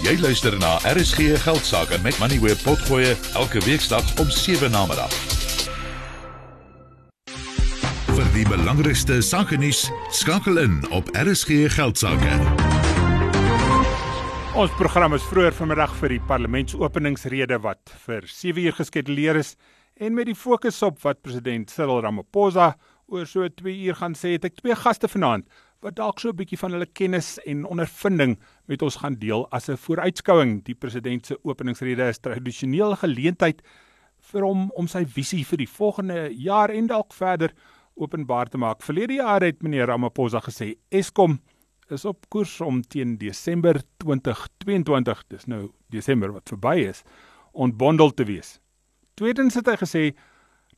Jy luister na RSG Geldsaake met Money where potgoe elke weeksdag om 7 na middag. Vir die belangrikste sake nuus skakel in op RSG Geldsaake. Ons program is vroeër vanmiddag vir die parlementsopeningsrede wat vir 7 uur geskeduleer is en met die fokus op wat president Cyril Ramaphosa oor so 2 uur gaan sê, het ek twee gaste vanaand wat dalk so 'n bietjie van hulle kennis en ondervinding met ons gaan deel as 'n vooruitskouing. Die president se openingsrede is tradisioneel geleentheid vir hom om sy visie vir die volgende jaar en dalk verder openbaar te maak. Verlede jaar het meneer Ramaphosa gesê Eskom is op koers om teen Desember 2022, dis nou Desember wat verby is, ontbondel te wees. Tweedens het hy gesê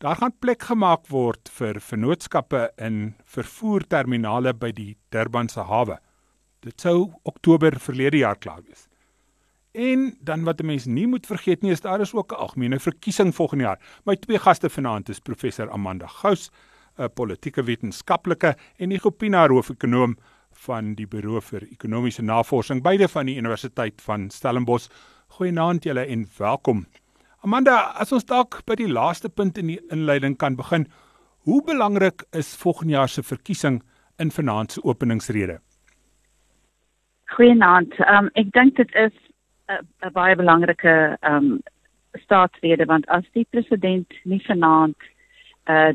Daar gaan plek gemaak word vir vennootskappe in vervoerterminale by die Durbanse hawe. Dit sou Oktober verlede jaar klaar wees. En dan wat 'n mens nie moet vergeet nie is daar is ook 'n algemene verkiesing volgende jaar. My twee gaste vanaand is professor Amanda Gous, 'n politieke wetenskaplike en die Gopina hoofekonoom van die Buro vir Ekonomiese Navorsing beide van die Universiteit van Stellenbosch. Goeienaand julle en welkom. Amanda, as ons dalk by die laaste punt in die inleiding kan begin, hoe belangrik is volgende jaar se verkiesing in vanaand se openingsrede? Goeienaand. Um, ek dink dit is 'n baie belangrike um staatsrede want as die president nie vanaand 'n uh,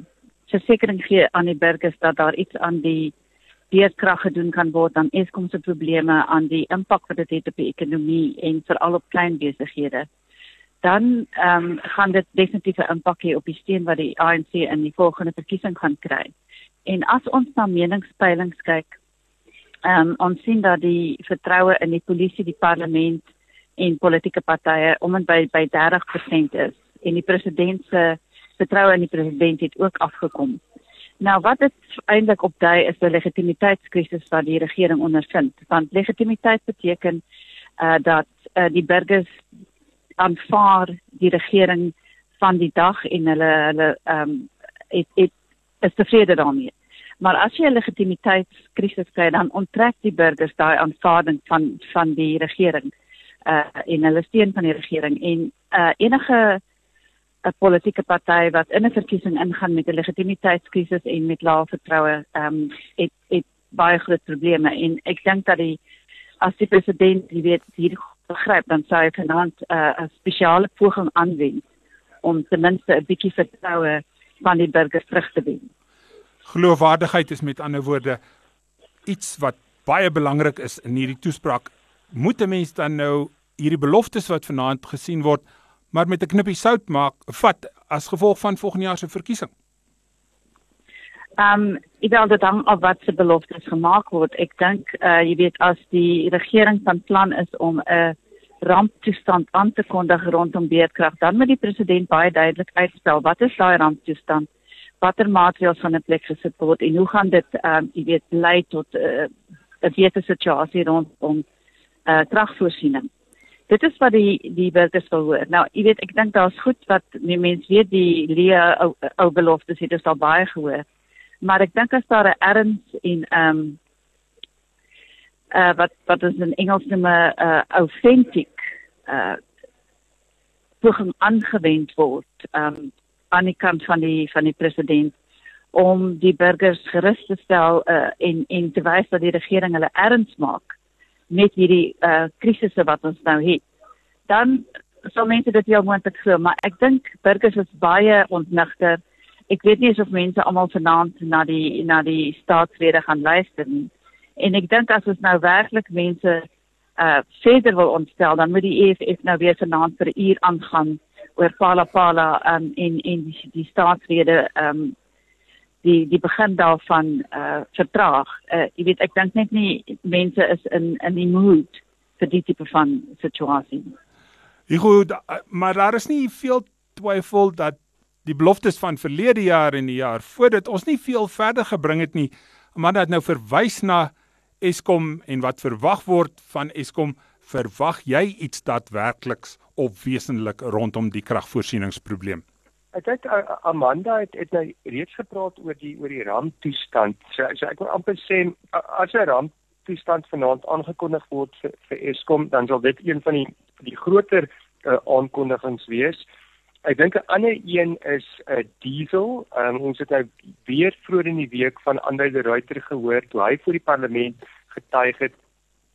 versekering gee aan die burgers dat daar iets aan die beerdkrag gedoen kan word aan Eskom se probleme aan die impak wat dit het op die ekonomie en veral op klein besighede dan ehm um, gaan dit definitief 'n impak hê op die steun wat die ANC in die volgende verkiesing gaan kry. En as ons na meningspeilings kyk, ehm um, ons sien dat die vertroue in die polisie, die parlement en politieke partye om en by by 30% is en die president se vertroue in die president het ook afgekom. Nou wat dit eintlik opdui is 'n legitimiteitskrisis wat die regering ondervind. Want legitimiteit beteken uh dat uh, die burgers aanvaar die regering van die dag en hulle hulle ehm um, het is tevrede daarmee. Maar as jy 'n legitimiteitskrisis kry, dan onttrek die burgers daai aanvaarding van van die regering uh en hulle steun van die regering en uh enige 'n politieke party wat in 'n verkiesing ingaan met 'n legitimiteitskrisis en met lae vertroue, ehm um, het het baie groot probleme en ek dink dat die as die president, jy weet, hier begryp dan sou hy vanaand uh, 'n uh, spesiale poging aanwend om ten minste 'n bietjie vertroue van die burgers terug te wen. Geloofwaardigheid is met ander woorde iets wat baie belangrik is in hierdie toespraak. Moet 'n mens dan nou hierdie beloftes wat vanaand gesien word, maar met 'n knippie sout maak, vat as gevolg van volgende jaar se verkiesing? Ehm um, ek wil dit dan op wat se beloftes gemaak word. Ek dink uh jy weet as die regering van plan is om 'n ramptoestand aan te kondig rondom beerdkrag, dan moet die president baie duidelik uitstel wat is daai ramptoestand? Watter maatreëls gaan in plek gesit word en hoe gaan dit ehm um, jy weet lei tot 'n uh, 'n beter situasie rondom uh kragvoorsiening? Dit is wat die die burgers wil hoor. Nou, jy weet ek dink daar's goed wat die mense weet die leë ou, ou beloftes het ons al baie gehoor maar ek dink as daar 'n erns en ehm um, uh wat wat is in Engels noem 'n uh, authentic uh poging aangewend word ehm um, aan die kant van die van die president om die burgers gerus te stel uh en en te wys dat die regering hulle erns maak met hierdie uh krisisse wat ons nou het. Dan sal mense dit heel moontlik glo, maar ek dink burgers is baie ontnigter ek weet nie of mense almal vanaand na die na die staatsrede gaan luister nie. En ek dink as ons nou werklik mense uh verder wil ontstel, dan moet die EFF nou weer vanaand vir 'n uur aangaan oor Pala Pala um, en en die, die staatsrede um die die begin daarvan uh vertraag. Uh jy weet ek dink net nie mense is in in die mood vir die tipe van situasie. Ek goed, maar daar is nie veel twyfel dat die beloftes van verlede jaar en die jaar voordat ons nie veel verder gebring het nie. Amanda het nou verwys na Eskom en wat verwag word van Eskom. Verwag jy iets daadwerkliks of wesenlik rondom die kragvoorsieningsprobleem? Ek dink Amanda het het nou reeds gepraat oor die oor die ramptoestand. So, so ek wil amper sê as 'n ramp noodtoestand vanaand aangekondig word vir, vir Eskom, dan sal dit een van die die groter uh, aankondigings wees. Ek dink 'n ander een is 'n uh, diesel. Um, ons het nou weer vroeër in die week van Andre de Ruyter gehoor toe hy voor die parlement getuig het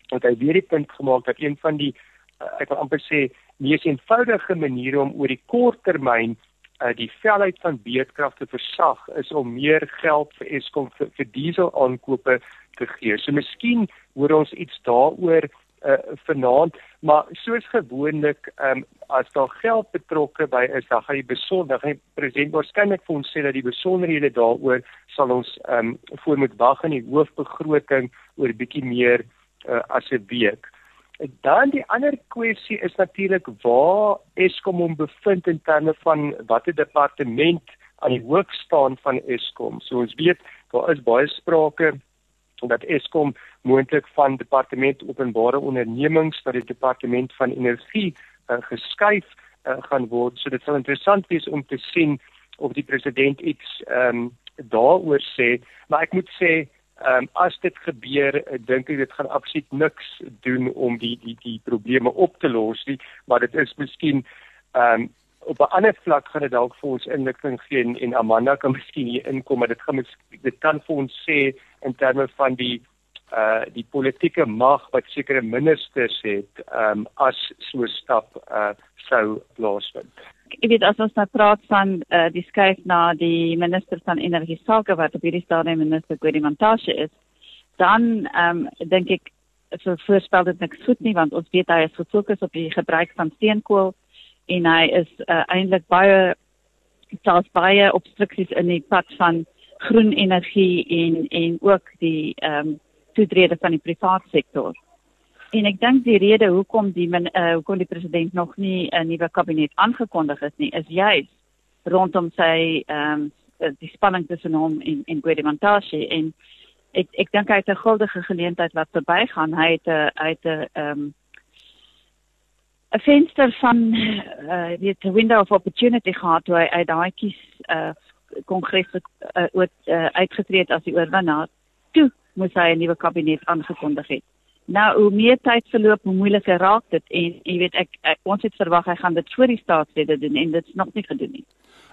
dat hy weer die punt gemaak dat een van die uh, ek wil amper sê mees eenvoudige maniere om oor die kort termyn uh, die velheid van beedkrag te versag is om meer geld vir Eskom vir, vir diesel aankope te gee. So miskien hoor ons iets daaroor uh, vanaand, maar soos gewoonlik, um, as daar geld betrokke by is, dan gaan die besonder, gaan die president waarskynlik vir ons sê dat die besonderhede daaroor sal ons um, voor moet wag in die hoofbegroting oor bietjie meer uh, as 'n week. Dan die ander kwessie is natuurlik waar Eskom hom bevind in terme van watter departement aan die hoof staan van Eskom. So ons weet daar is baie sprake dat Eskom moontlik van departement openbare ondernemings na die departement van energie uh, geskuif uh, gaan word. So dit sal interessant wees om te sien of die president iets ehm um, daaroor sê, maar ek moet sê ehm um, as dit gebeur, dink ek dit gaan absoluut niks doen om die die die probleme op te los nie, maar dit is miskien ehm um, op 'n ander vlak gaan dit dalk vir ons inligting gee en, en Amanda kan miskien hier inkom maar dit gaan dit kan vir ons sê in terme van die uh die politieke mag wat sekere ministers het um as so stap uh sou plaasvind. Ek weet as ons nou praat van uh die skuif na die minister van energie sake wat op hierdie stadium minister Gwedimantashe is, dan um dink ek so voorspel dit niks goed nie want ons weet hy is gefokus op die gebruik van steenkool en hy is uh, eintlik baie daar's baie obstruksies in die pad van groen energie en en ook die ehm um, toetrede van die private sektor. En ek dink die rede hoekom die min, uh, hoekom die president nog nie 'n nuwe kabinet aangekondig is nie, is juis rondom sy ehm um, die spanning tussen hom en en Gwedimantashe en ek ek dink hy het 'n guldige geleentheid wat verbygaan. Hy het 'n hy het 'n ehm um, 'n venster van uh weet 'n window of opportunity gehad toe hy uit daai kies uh kongres uh, oor uh, uitgetree het as die oorwinnaar. Toe moes hy 'n nuwe kabinet aangekondig het. Nou hoe meer tyd verloop, hoe moeiliker raak dit en jy weet ek, ek ons het verwag hy gaan dit voor die staatslede doen en dit is nog nie gedoen nie.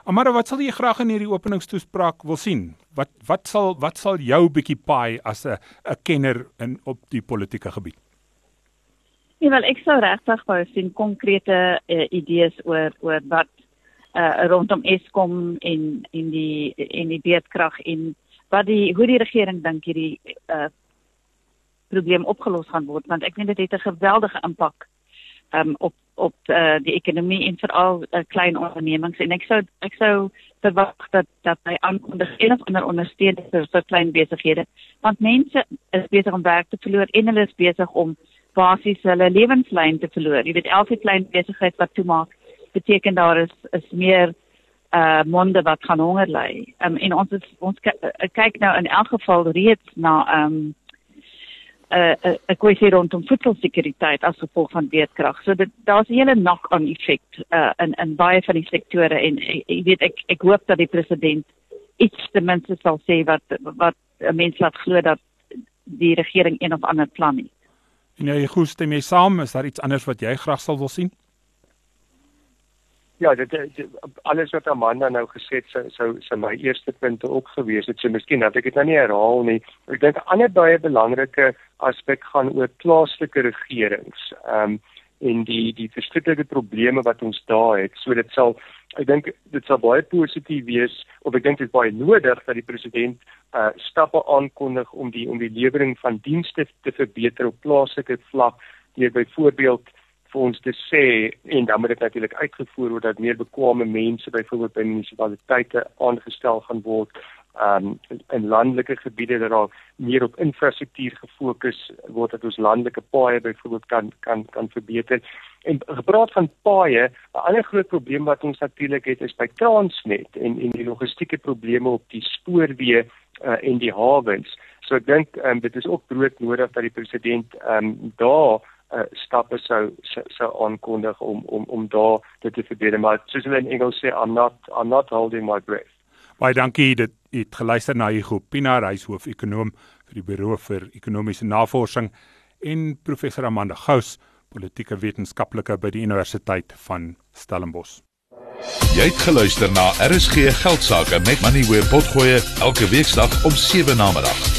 Amara, wat sal jy graag in hierdie openingstoespraak wil sien? Wat wat sal wat sal jou bietjie paai as 'n 'n kenner in op die politieke gebied? Ja, wel ek sou regtig wou sien konkrete uh, idees oor oor wat uh, rondom Eskom en en die en die beedkrag en wat die hoe die regering dink hierdie uh, probleem opgelos gaan word want ek weet dit het 'n geweldige impak um, op op uh, die ekonomie en veral uh, klein ondernemings en ek sou ek sou verwag dat dat hy aankondig een of ander ondersteuning vir, vir klein besighede want mense is besig om werk te verloor en hulle is besig om basies hulle lewenslyn te verloor. Jy weet elke klein besigheid wat toemaak beteken daar is is meer uh monde wat gaan honger ly. Um, en ons is, ons uh, kyk nou in elk geval reeds na um 'n uh, kwessie rondom voedselsekuriteit as gevolg van beedkrag. So dit daar's 'n hele knock-on effek uh in in baie van die sektore en jy weet ek ek hoop dat die president iets ten minste sal sê wat wat 'n mens laat glo dat die regering een of ander plan het. En jy goed stem jy saam, is daar iets anders wat jy graag sal wil sien? Ja, dit, dit alles wat Amanda nou gesê het, sou sou so my eerste punte ook gewees het. So miskien dat ek dit nou nie herhaal nie. Ek dink 'n ander baie belangrike aspek gaan oor plaaslike regerings. Ehm um, en die die verskillende probleme wat ons daar het. So dit sal ek dink dit sal baie positief wees of ek dink dit is baie nodig dat die president uh stappe aankondig om die om die lewering van dienste te verbeter op plaaslike vlak deur byvoorbeeld vir ons te sê en dan moet dit natuurlik uitgevoer word dat meer bekwame mense byvoorbeeld by munisipaliteite aangestel gaan word um in landelike gebiede dat daar meer op infrastruktuur gefokus word dat ons landelike paaie byvoorbeeld kan kan kan verbeter. En gepraat van paaie, 'n ander groot probleem wat ons natuurlik het is by Transnet en en die logistieke probleme op die spoorweë uh, en die hawens. So ek dink um, dit is ook brood nodig dat die president um daar uh, stappe sou sou aankondig om om om daar dit te verbeter maar soos hulle in Engels sê I'm not I'm not holding my breath Baie dankie dit het geluister na Hugo Pinaar, hy is hoof-ekonoom vir die Buro vir Ekonomiese Navorsing en professor Amanda Gous, politieke wetenskaplike by die Universiteit van Stellenbosch. Jy het geluister na RSG Geldsaake met Money where potgoe elke weeksdag om 7 na middag.